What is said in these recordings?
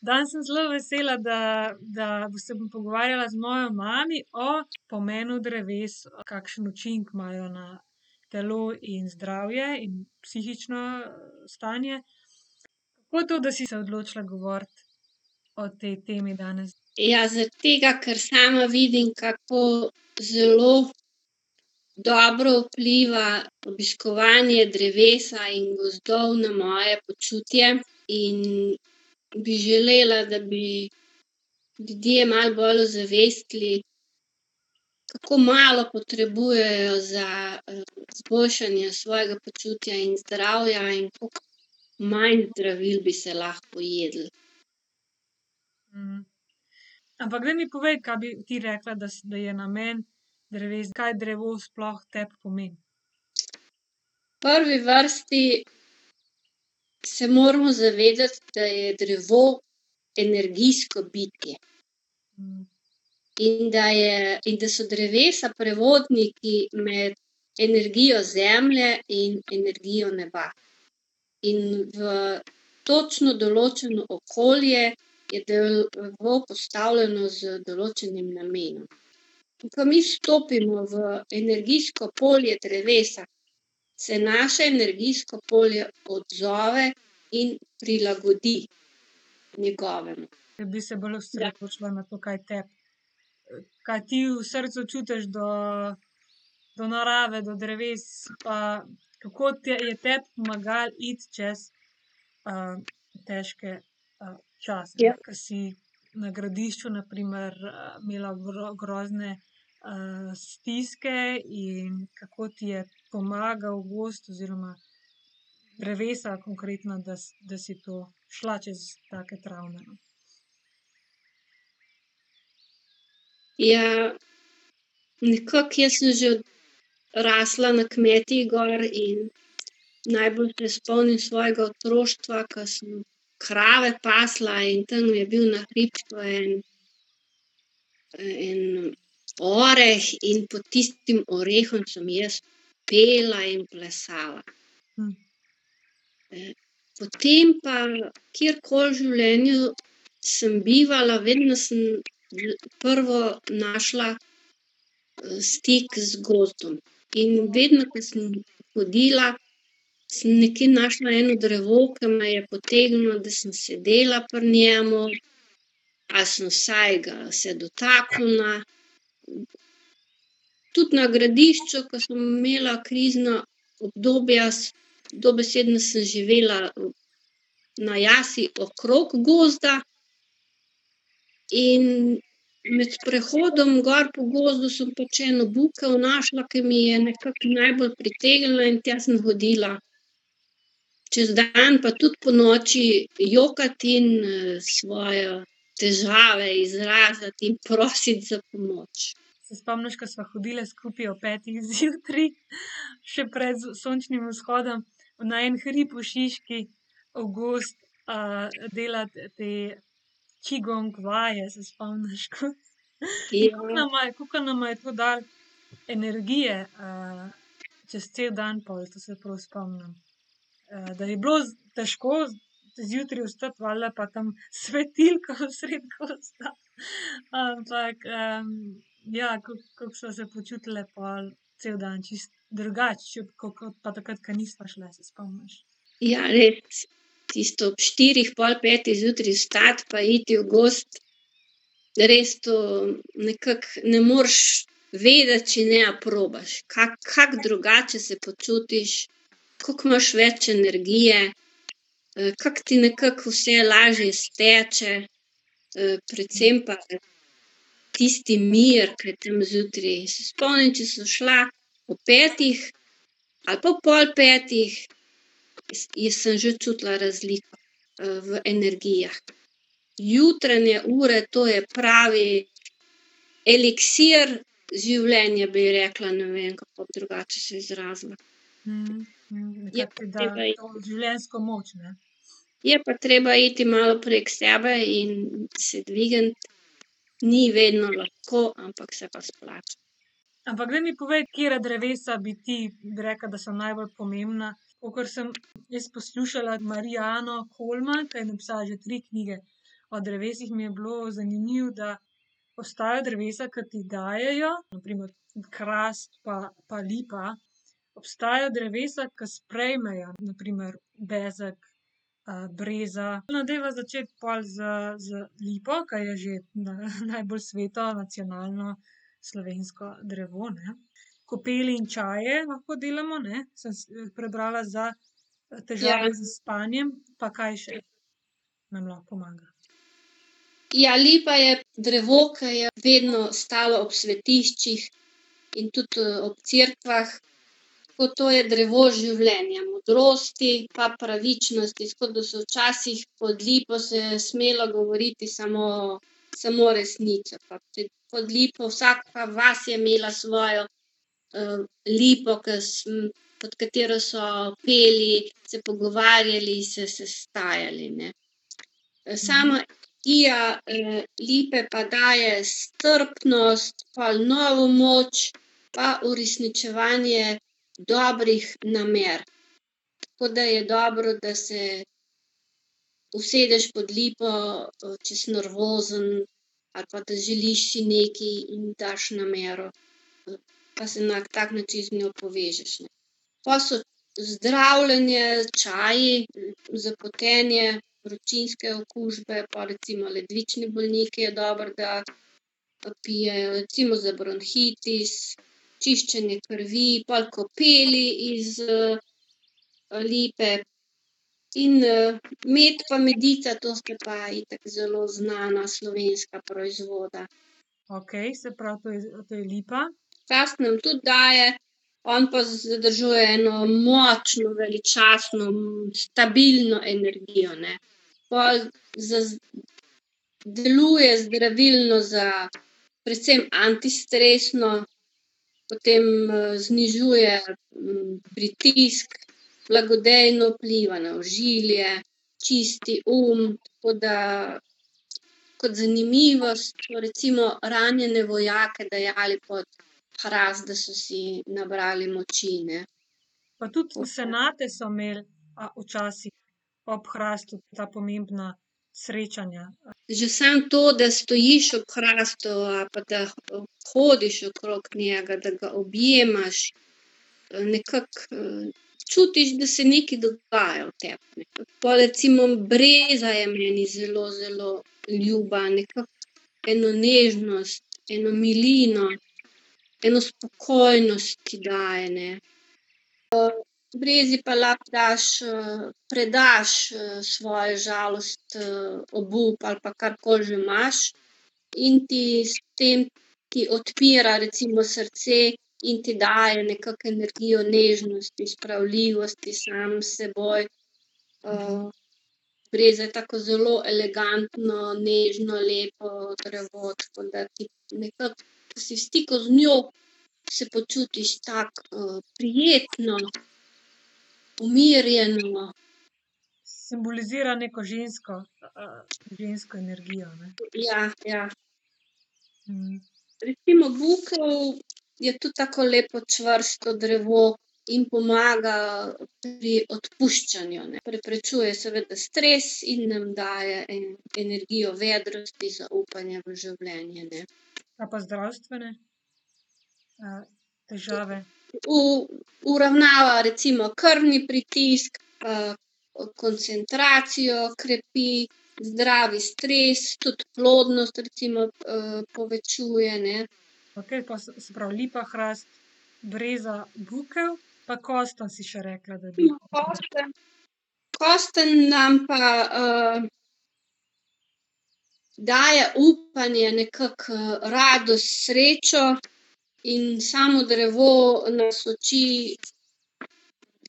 Danes sem zelo vesela, da, da se bom pogovarjala z mojo mami o pomenu dreves, kakšen učinek imajo na telo in zdravje in psihično stanje. Kako to, da si se odločila govoriti o tej temi danes? Ja, zaradi tega, ker sama vidim, kako zelo dobro vpliva obiskovanje drevesa in gozdov na moje počutje. In bi želela, da bi ljudje malo bolj ozavestili, kako malo potrebujejo za, izboljšanje svojega počutja in zdravja in koliko manj zdravil bi se lahko jedlo. Ampak daj mi povej, kaj bi ti rekla, da da je namen dreves, kaj drevo sploh tebi pomeni? V prvi vrsti se moramo zavedati, da je drevo energijsko bitje. In da je, in da so drevesa prevodniki med energijo zemlje in energijo neba. In v točno določeno okolje je drevo postavljeno z določenim namenom. Ko mi stopimo v energijsko polje drevesa, se naše energijsko polje odzove in prilagodi njegovemu. Bi se bolj osredotočila na to, kaj tebi, kaj ti v srcu čutiš do, do narave, do dreves pa kako je tebi pomagalo iti čez, težke, čase, ke si na Gradišču na primer, imela grozne, stiske in kako ti je pomagal gozd oziroma drevesa konkretno, da da si to šla čez take travme, no? Ja, nekako jaz sem že rasla na kmetiji gor in najbolj se spomnim svojega otroštva, ke sem krave pasla in tam je bil na hribčku en, en oreh in pod tistim orehom sem jaz pela in plesala. potem pa kjerkoli v življenju sem bivala, vedno sem prvo našla, stik z gozdom. In vedno, ko sem hodila, sem nekje našla eno drevo, ke me je potegnilo, da sem sedela pri njem ali sem vsaj ga se dotaknila. Tudi na Gradišču, ko sem imela krizna obdobja, dobesedno sem živela na jasi okrog gozda. In med sprehodom gor po gozdu sem pač eno bukev našla, ke mi je nekako najbolj pritegnila, in tja sem hodila čez dan pa tudi ponoči jokati in, svoje težave izraziti in prositi za pomoč. Se spomniš, ke sva hodile skupaj ob petih zjutraj, še pred sončnim vzhodom, na en hrib v Šiški v gozd, delat te qigong vaje, se spomniš? Koliko nama je, koliko nama je to dalo energije, čez cel dan pol, to se prav spomnim. da je bilo težko zjutraj vstati, valjda pa tam svetilko sredi gozda. Ampak, ja, kako sva se počutile pol cel dan čisto drugače, kot pa takrat, ke nisva šle, se spomniš? Ja, res. Tisto ob štirih, pol petih zjutraj vstati pa iti v gozd, res to nekako ne moreš vedeti, če ne probaš. kako drugače se počutiš, koliko imaš več energije, kako ti nekako vse lažje steče. predvsem pa tisti mir, ke je tam zjutraj. Se spomnim, če sem šla ob petih ali pa ob pol petih, sem že čutila razliko, v energijah. Jutranje ure, to je pravi eliksir življenja, bi rekla, ne vem, kako drugače se izrazila. nekako ti da to življenjsko moč, ne. Je pa treba iti malo prek sebe in se dvigniti. Ni vedno lahko, ampak se pa splača. Ampak daj mi povej, katera drevesa bi ti rekla, da so najbolj pomembna? Kakor sem jaz poslušala Mariano Kolman, ke je napisala že tri knjige o drevesih mi je bilo zanimivo, da obstajajo drevesa, ke ti dajejo, na primer hrast pa, pa lipa. Obstajajo drevesa, ke sprejmejo, na primer bezeg, breza. No, dajva začeti pol z, z lipo, ke je že najbolj sveto nacionalno slovensko drevo, ne. Kopeli in čaje lahko delamo, ne, sem prebrala za težave s spanjem. Pa kaj še nam lahko pomaga? Ja, lipa je drevo, ke je vedno stalo ob svetiščih in tudi, ob cerkvah. Tako to je drevo življenja, modrosti pa pravičnosti, tako da so včasih pod lipo se smelo govoriti samo, samo resnico. Pa pod lipo, vsaka vas je imela svojo, lipo, ke pod katero so peli, se pogovarjali, se sestajali, ne. samaija, lipe pa daje strpnost, pol novo moč pa uresničevanje dobrih namer. Tako da je dobro, da se usedeš pod lipo, če si nervozen ali pa da želiš si nekaj in daš namero. Pa se na tak način z njo povežeš, ne. Pol so zdravljenje, čaji za potenje, vročinske okužbe, pol recimo ledvični bolniki je dobro, da pijejo, recimo za bronhitis, čiščenje krvi, pol kopeli iz, lipe. In, med pa medica, to sta pa itak zelo znana slovenska proizvoda. Okej, se pravi, to je, to je lipa. Hrast nam tudi daje, on pa zadržuje eno močno, veličastno, stabilno energijo, ne. Pol deluje zdravilno za predvsem antistresno, potem, znižuje, pritisk, blagodejno vpliva na ožilje, čisti um, tako da kot zanimivost so recimo ranjene vojake dajali pod hrast, da so si nabrali moči, ne. Pa tudi senate so imeli, včasih ob hrastu, ta pomembna srečanja. Že samo to, da stojiš ob hrastu pa da hodiš okrog njega, da ga objemaš, nekako, čutiš, da se nekaj dogaja v tebi. Pol recimo breza je meni zelo, zelo ljuba, nekako eno nežnost, eno milino, eno spokojnost ti daje, ne. Brezi pa lahko daš, predaš, svojo žalost, obup ali karkoli že imaš, in ti s tem ti odpira recimo srce in ti daje nekako energijo nežnosti, spravljivosti sam seboj. breza je tako zelo elegantno, nežno, lepo drevo, tako da ti nekako, ke si v stiku z njo, se počutiš tako, prijetno, umirjeno. Simbolizira neko žensko, žensko energijo, ne. Ja, ja. Recimo bukev je tudi tako lepo čvrsto drevo in pomaga pri odpuščanju, ne. Preprečuje seveda stres in nam daje energijo vedrosti, zaupanja v življenje, ne. Kaj pa zdravstvene, težave? Uravnava recimo krvni pritisk, koncentracijo krepi, zdravi stres, tudi plodnost recimo, povečuje, ne. Okej, pol se pravi lipa, hrast, breza, bukev pa kostanj si še rekla, da bi. kostanj, kostanj nam pa, daje upanje, nekako, radost, srečo in samo drevo nas uči,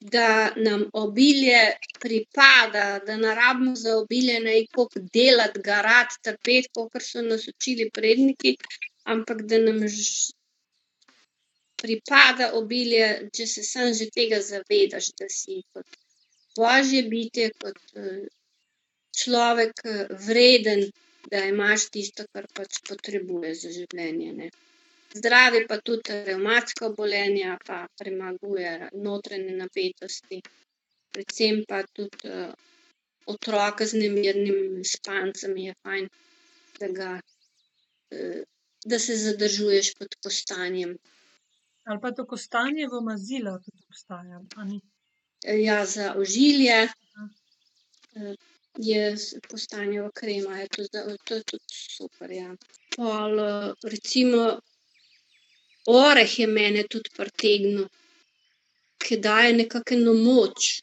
da nam obilje pripada, da ne rabimo za obilje ne vem koliko delati, garati, trpeti, kakor so nas učili predniki, ampak da nam pripada obilje, če se samo že tega zavedaš, da si kot božje bitje, kot, človek, vreden, da imaš tisto, kar pač potrebuješ za življenje, ne. Zdravi pa tudi revmatska obolenja pa premaguje notranje napetosti. Predvsem pa tudi, otroka z nemirnim spancem je fajn, da ga, da se zadržuješ pod kostanjem. Ali pa to kostanjevo mazilo tudi obstaja, a ni? ja, za ožilje, je kostanjeva krema, je to to je tudi super, ja. Pol, recimo oreh je mene tudi pritegnil. Ke daje nekako eno moč.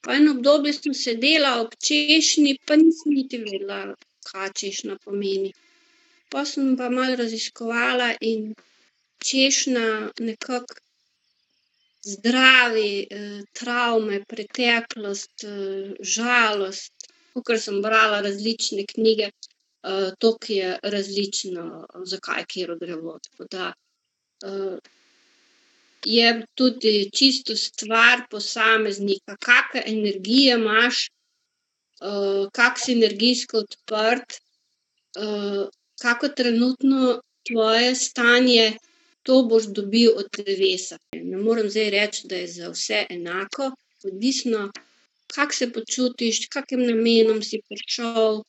Pa eno obdobje sem sedela ob češnji pa nisem niti vedela, kaj češnja pomeni. Pol sem pa malo raziskovala in češnja nekako zdravi, travme, preteklost, žalost. Kakor sem brala različne knjige, toliko je različno, zakaj katero drevo, tako da, je tudi čisto stvar posameznika, kake energije imaš, kako si energijsko odprt, kako trenutno tvoje stanje, to boš dobil od drevesa. Ne morem zdaj reči, da je za vse enako, odvisno, kako se počutiš, s kakim namenom si prišel,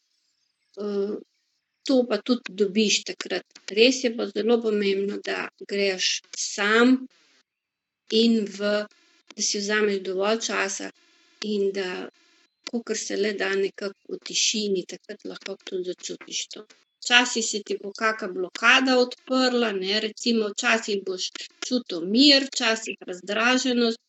to pa tudi dobiš takrat. Res je pa zelo pomembno, da greš sam in v, da si vzameš dovolj časa in da kakor se le da nekako v tišini, takrat lahko tudi začutiš to. Včasih se ti bo kaka blokada odprla, ne, recimo včasih boš čutil mir, včasih razdraženost.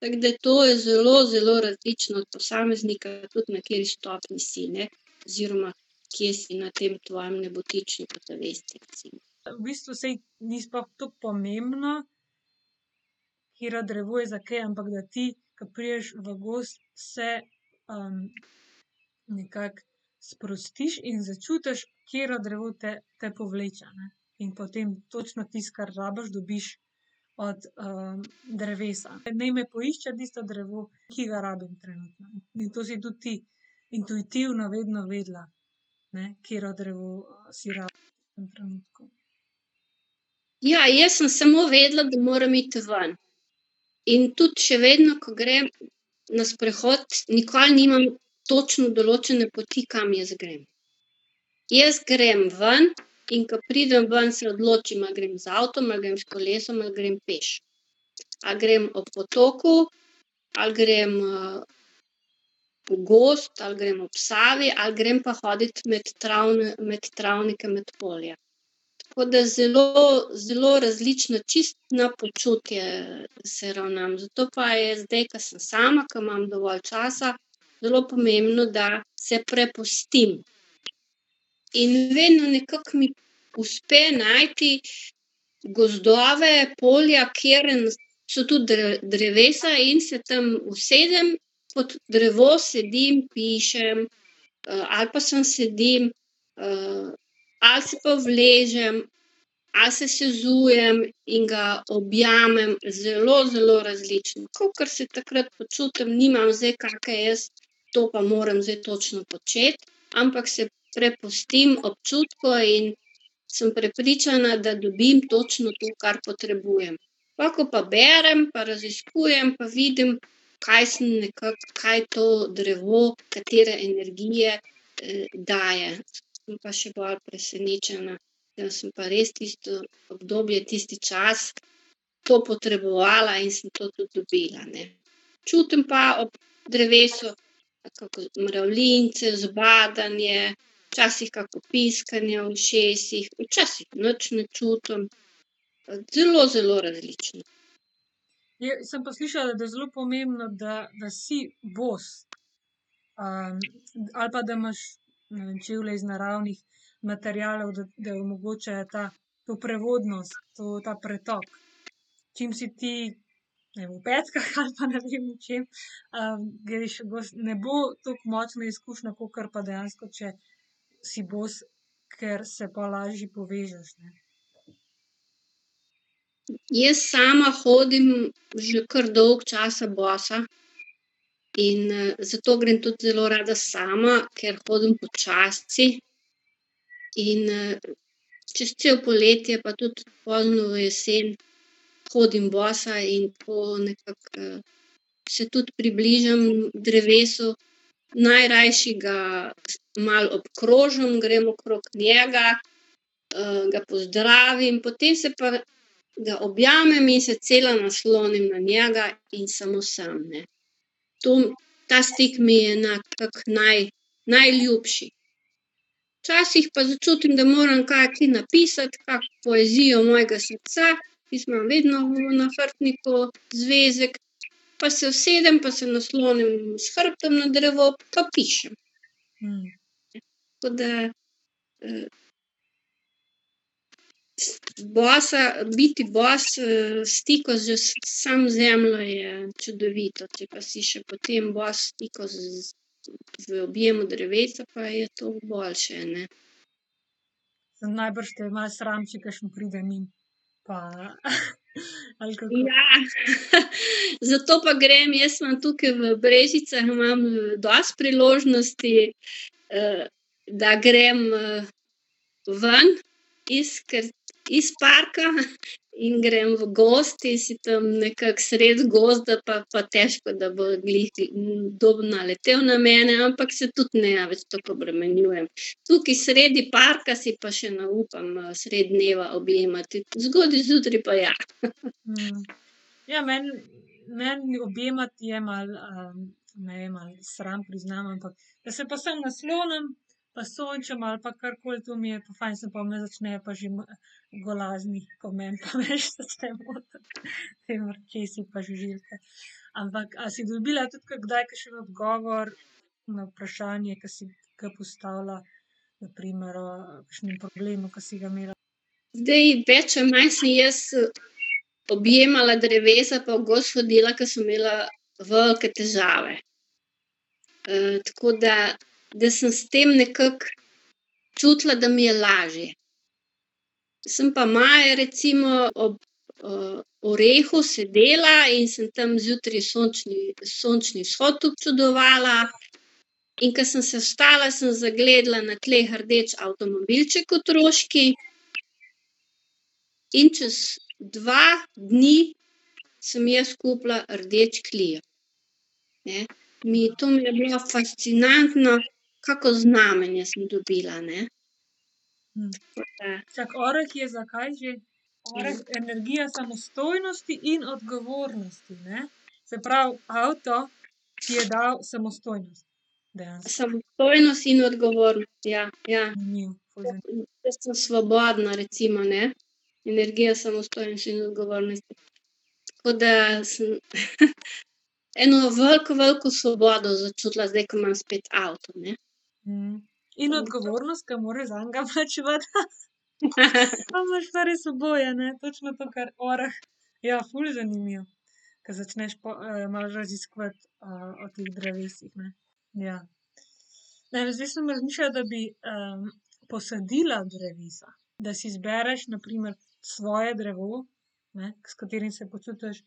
Tako da to je zelo, zelo različno od posameznika, tudi na kateri stopnji si, ne. Oziroma kje si na tem tvojem nebotičniku zavesti, recimo. V bistvu saj ni sploh toliko pomembno, katero drevo je za kaj, ampak da ti, ke prideš v gozd, se, nekako sprostiš in začutiš, katero drevo te, te povleče, ne. In potem točno tisto, kar rabiš, dobiš od, drevesa. Naj me poišče tisto drevo, ki ga rabim trenutno. In to si tudi ti intuitivno vedno vedela, ne, katero drevo, si v tem trenutku. Ja, jaz sem samo vedela, da moram iti ven. In tudi še vedno, ko grem na sprehod, nikoli nimam točno določene poti, kam jaz grem. Jaz grem ven, in ke pridem ven, se odločim, a grem z avtom ali grem s kolesom ali grem peš. A grem ob potoku ali grem, v gozd ali grem ob Savi ali grem pa hodit med med travnike, med polja. Tako da zelo, zelo različno, čisto na počutje se ravnam, zato pa je zdaj, ke sem sama, ke imam dovolj časa, zelo pomembno, da se prepustim. In vedno nekako mi uspe najti gozdove, polja, kjer so tudi drevesa, in se tam usedem, pod drevo, sedim, pišem, ali pa samo sedim, ali se pa uležem ali se sezujem in ga objamem, zelo, zelo različno. Kakor se takrat počutim, nimam zdaj kake jaz to pa moram zdaj točno početi, ampak se prepustim občutku in sem prepričana, da dobim točno to, kar potrebujem. Pol ko pa berem pa raziskujem pa vidim, kaj sem nekako, kaj to drevo, katere energije, daje. Sem pa še bolj presenečena, da sem pa res tisto obdobje, tisti čas to potrebovala in sem to tudi dobila, ne. Čutim pa ob drevesu kako mravljince, zbadanje, včasih kako piskanje v ušesih, včasih nič ne čutim. Zelo, zelo različno. Sem pa slišala, da je zelo pomembno, da, da si bos. ali pa da imaš, vem, čevlje iz naravnih materialov, da, da omogočajo ta, to prevodnost, to, ta pretok. Čim si ti, ne vem, v peckah ali pa ne vem čem, greš v gozd, ne bo toliko močna izkušnja, kakor pa dejansko, če si bos, ker se pol lažje povežeš, ne. Jaz sama hodim že kar dolgo časa bosa in, zato grem tudi zelo rada sama, ker hodim počasi. In, čez celo poletje pa tudi pozno v jesen hodim bosa in tako nekako, se tudi približam drevesu, najrajši ga malo obkrožim, grem okrog njega, ga pozdravim, potem se pa ga objamem in se cela naslonim na njega in samo sem, ne. To, ta stik mi je nekako najljubši. Včasih pa začutim, da moram kaj napisati, kako poezijo mojega srca, tisto imam vedno na hrbtniku zvezek, pa se usedem pa se naslonim s hrbtom na drevo pa pišem. Tako da, bosa, biti bos, v stiku s samo zemljo je čudovito, če pa si še potem bos v stiku z v objemu drevesa, pa je to boljše, ne. Najbrž te malo sram, če kakšen pride mimo pa? Ja, zato pa grem, jaz imam tukaj v Brežicah imam dosti priložnosti, da grem, ven iz iz parka in grem v gozd in si tam nekako sredi gozda pa, pa težko, da bo glih kdo naletel na mene, ampak se tudi ne več toliko obremenjujem. Tukaj sredi parka si pa še ne upam, sredi dneva objemati, zgodaj zjutraj pa ja. Ja, meni, meni objemati je malo, ne vem, ali sram priznam, ampak da se pa samo naslonim pa sončim ali pa karkoli, to mi je pa fajn, samo pol me začnejo pa že golazniti, ko meni pa več začne motiti te mrčesi pa žuželke. Ampak a si dobila tudi kdaj kakšen odgovor na vprašanje, ke si ga postavila, na primer o kakšnem problemu, ke si ga imela? Zdaj več ali manj sem jaz objemala drevesa pa v gozd hodila, ke sem imela velike težave. tako da, da sem s tem nekako čutila, da mi je lažje. Sem pa maja recimo ob, orehu sedela in sem tam zjutraj sončni, sončni vzhod občudovala, in ke sem se vstala, sem zagledala na tleh rdeč avtomobilček otroški in čez dva dni sem jaz kupila rdeč. Ne. Mi, to mi je bilo fascinantno, kako znamenje sem dobila, ne. Da. Čakaj, oreh je za kaj že? Oreh, energija samostojnosti in odgovornosti, ne? Se pravi, avto ti je dal samostojnost dejansko. Samostojnost in odgovornost, ja, ja. Zanimivo, ful Jaz sem svobodna recimo, ne. Energija samostojnosti in odgovornosti. Tako da sem eno veliko, veliko svobodo začutila, zdaj ko imam spet avto, ne. In odgovornost, ke moraš zanj plačevati. Pol imaš pa res oboje, ne, točno to, kar oreh. Ja, ful zanimivo. Ke začneš malo raziskovati, o teh drevesih, ne. Ja. Ne zdaj sem razmišljala, da bi, posadila drevesa. Da si izbereš na primer svoje drevo, ne, s katerim se počutiš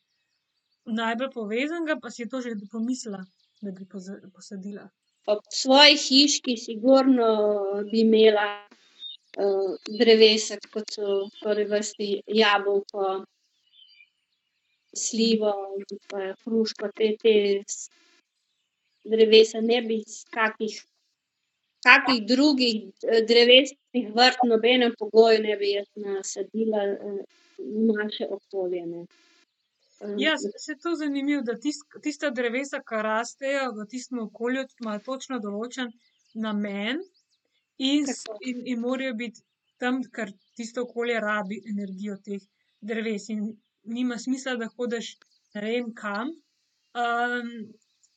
najbolj povezanega, pa si to že pomislila, da bi posadila? Ob svoji hiški sigurno bi imela, drevesa, kot so v prvi vrsti jabolko, slivo hruško, te, te drevesa, ne bi iz kakih, kakih drugih drevesnih vrst v nobenem pogoju ne bi jaz nasadila, v naše okolje, ne. Ja, to je zanimivo, da tista drevesa, ke rastejo v tistem okolju, imajo točno določen namen in in, in morajo biti tam, ker tisto okolje rabi energijo teh dreves in nima smisla, da hodiš ne vem kam,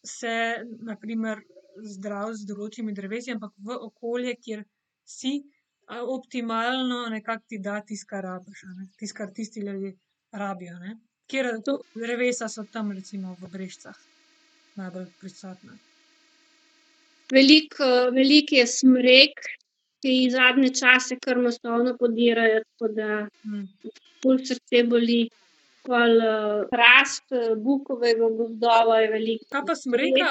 se na primer zdraviti z določenimi drevesi, ampak v okolje, kjer si, optimalno nekako ti da tisto, kar rabiš, a ne. Tisto, kar tisti ljudje rabijo, ne. Katera drevesa so tam recimo v Brežicah najbolj prisotna? Veliko, veliko je smrek, ki zadnje čase kar masovno podirajo, tako da ful srce boli. Pol, hrast, bukovega gozdova je veliko. Kaj pa smreka,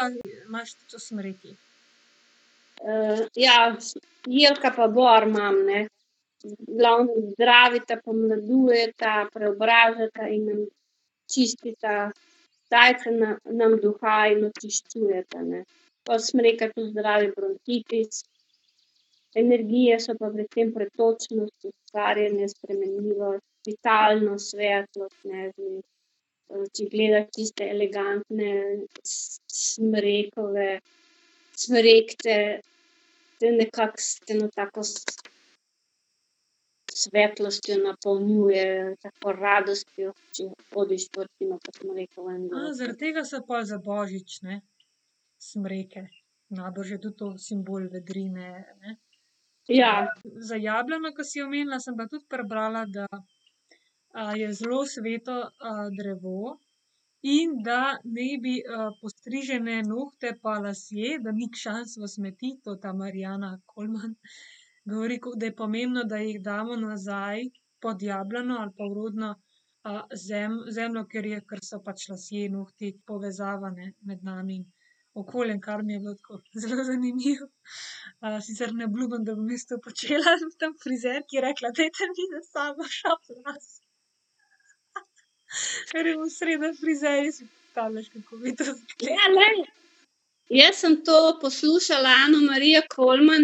imaš tudi smreki? ja, jelka pa bor imam, ne. V glavnem zdravita, pomladujeta, preobražata in nam čistita, dajeta nam duha in očiščujeta, ne. pol smreka tudi zdravi bronhitis. Energije so pa predvsem pretočnost, ustvarjanje, spremenljivost, vitalnost, svetlost, ne, če gledaš tiste elegantne smrekove cvrekte, te nekako s eno tako svetlostjo napolnjujejo, tako radostjo, če hodiš po recimo po smrekovem gozdu. zaradi tega so pol za božič, ne? Smreke. Najbrž je tudi to simbol vedrine, ne. Ja. Za jablano, ke si omenila, sem pa tudi prebrala, da, je zelo sveto, drevo in da naj bi, postrižene nohte pa lasje, da ni šans v smeti, to ta Mariana Kolman govori, da je pomembno, da jih damo nazaj pod jablano ali pa v rodno, zemljo, ker je, ker so pač lasje, nohti povezava, ne, med nami in okoljem, kar mi je bilo tako zelo zanimivo. sicer ne obljubim, da bom jaz to počela, tam frizerki rekla: "Dajte mi na sabo šop las." Ker je v sredo frizerji, si predstavljaš, kako bi to izgledalo. Ja, jaz sem to poslušala Ano Marijo Kolman,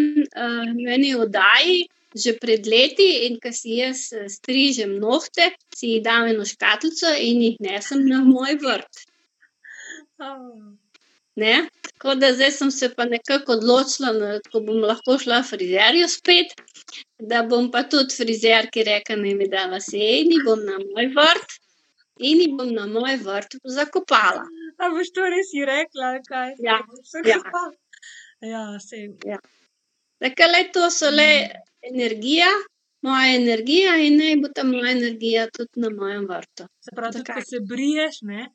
v eni oddaji že pred leti, in ke si jaz, strižem nohte, si jih dam eno škatlico in jih nesem na moj vrt. Ne, tako da zdaj sem se pa nekako odločila, ko bom lahko šla frizerju spet, da bom pa tudi frizerki rekla, naj mi da lase in jih bom na moj vrt in jih bom na moj vrt zakopala. A boš to res ji rekla, kaj? Ja, ja. Ja, saj. Ja. Rekla: "Glej, to so le energija, moja energija, in naj bo ta moja energija tudi na mojem vrtu." Se pravi, tudi ko se briješ, ne?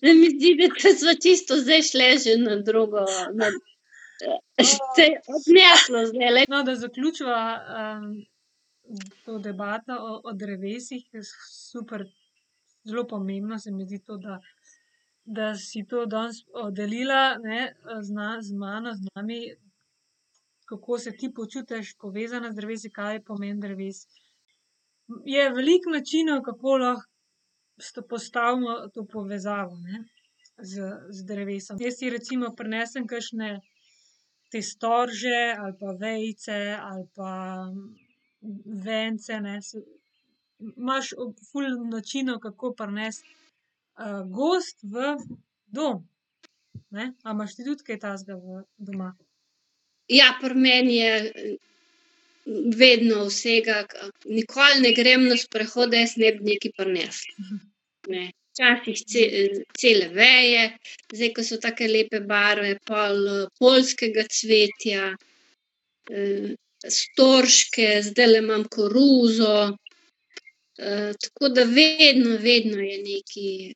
Se mi zdi, da sva čisto zdaj šle že na drugo, na, se je odneslo zdajle. No, da zaključiva, to debato o, o drevesih, super, zelo pomembno se mi zdi to, da, da si to danes, delila, ne, z z mano, z nami, kako se ti počutiš povezana z drevesi, kaj je pomen dreves. Je veliko načinov, kako lahko postavimo to povezavo, ne, z, z drevesom. Jaz si recimo prinesem kakšne te storže ali pa vejice ali pa vence, ne, imaš ful načinov, kako prinesti, gozd v dom. Ne, a imaš ti tudi kaj takega v doma? Ja, pri meni je, vedno vsega, nikoli ne grem na sprehod, da jaz ne bi nekaj prinesla. Ne. Včasih cele veje, zdaj, ko so take lepe barve, pol, poljskega cvetja, storžke, zdajle imam koruzo. Tako da vedno, vedno je nekaj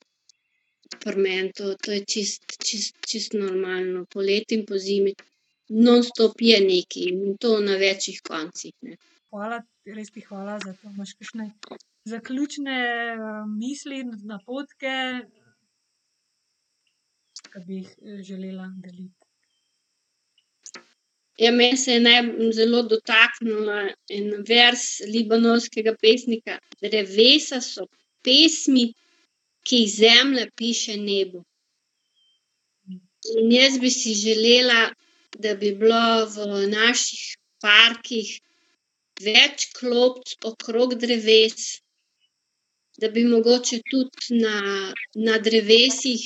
pri meni to, to je čisto, čisto, čisto normalno, poleti in pozimi nonstop je nekaj in to na več koncih, ne. Hvala, res ti hvala za to. Imaš kakšne zaključne, misli, napotke? Ke bi jih, želela deliti? Ja, mene se je zelo dotaknil, en verz libanonskega pesnika: "Drevesa so pesmi, ki jih zemlja piše nebu." In jaz bi si želela, da bi bilo v naših parkih več klopc okrog dreves, da bi mogoče tudi na, na drevesih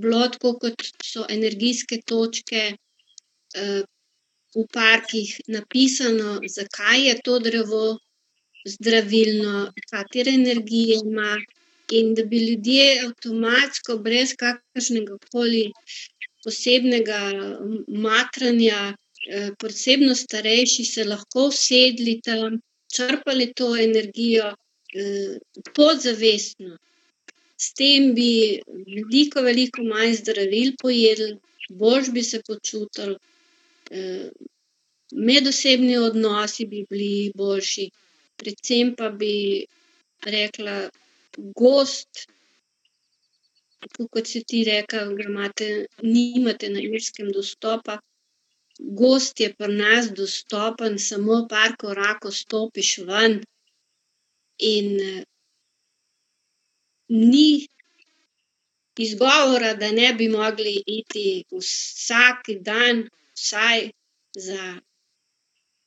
bilo tako, kot so energijske točke, v parkih napisano, zakaj je to drevo zdravilno, katere energije ima, in da bi ljudje avtomatsko brez kakršnegakoli posebnega matranja, posebno starejši se lahko usedli tam, črpali to energijo, podzavestno. S tem bi veliko, veliko manj zdravil pojedli, boljše bi se počutili, medosebni odnosi bi bili boljši, predvsem pa bi rekla, gozd, tako kot si ti rekla, ga imate, nimate na Irskem dostopa, gozd je pri nas dostopen, samo par korakov stopiš ven in, ni izgovora, da ne bi mogli iti vsak dan vsaj za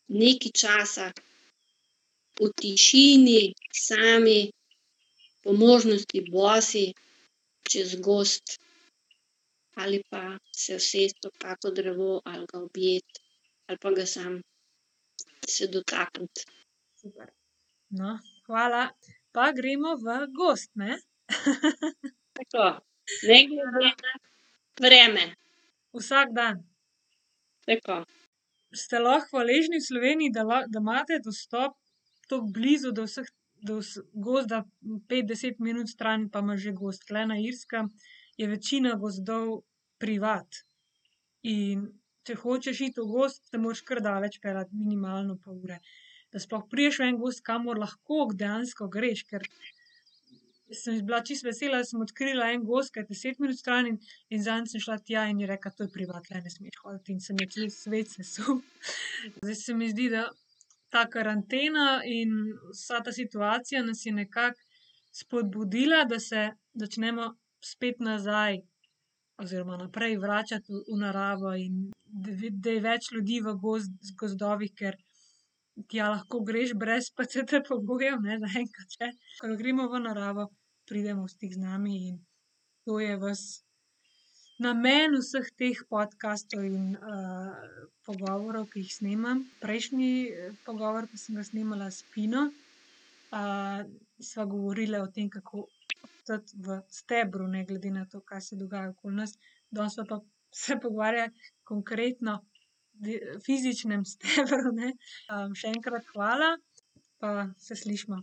nekaj časa v tišini sami, po možnosti bosi, čez gozd ali pa se usesti ob kako drevo ali ga objeti ali pa ga samo se dotakniti. Super. No, hvala. Pa gremo v gozd, ne? Tako. Ne glede na vreme. Vsak dan. Tako. Ste lahko hvaležni v Sloveniji, da da imate dostop tako blizu do vseh, do gozda, pet, deset minut stran pa imaš že gozd. Tule na Irskem je večina gozdov privat. In če hočeš iti v gozd, se moraš kar daleč peljati, minimalno pol ure. Da sploh prideš v en gozd, kamor lahko dejansko greš, ker sem bila čisto vesela, da sem odkrila en gozd, ke je deset minut stran, in in zadnjič sem šla tja in je rekla: "To je privat, tule ne smeš hoditi." In se je cel svet sesul. Zdaj se mi zdi, da ta karantena in vsa ta situacija nas je nekako spodbudila, da se začnemo spet nazaj oziroma naprej vračati v naravo in da je več ljudi v gozdovih, ker tja lahko greš brez PCT-pogojev, ne, zaenkrat še. Ko gremo v naravo, pridemo v stik z nami in to je ves namen vseh teh podkastov in, pogovorov, ke jih snemam. Prejšnji pogovor, ke sem ga snemala s Pino, sva govorili o tem, kako ostati v stebru, ne glede na to, kaj se dogaja okoli nas. Danes sva pa se pogovarjali konkretno fizičnem stebru, ne. še enkrat hvala pa se slišimo.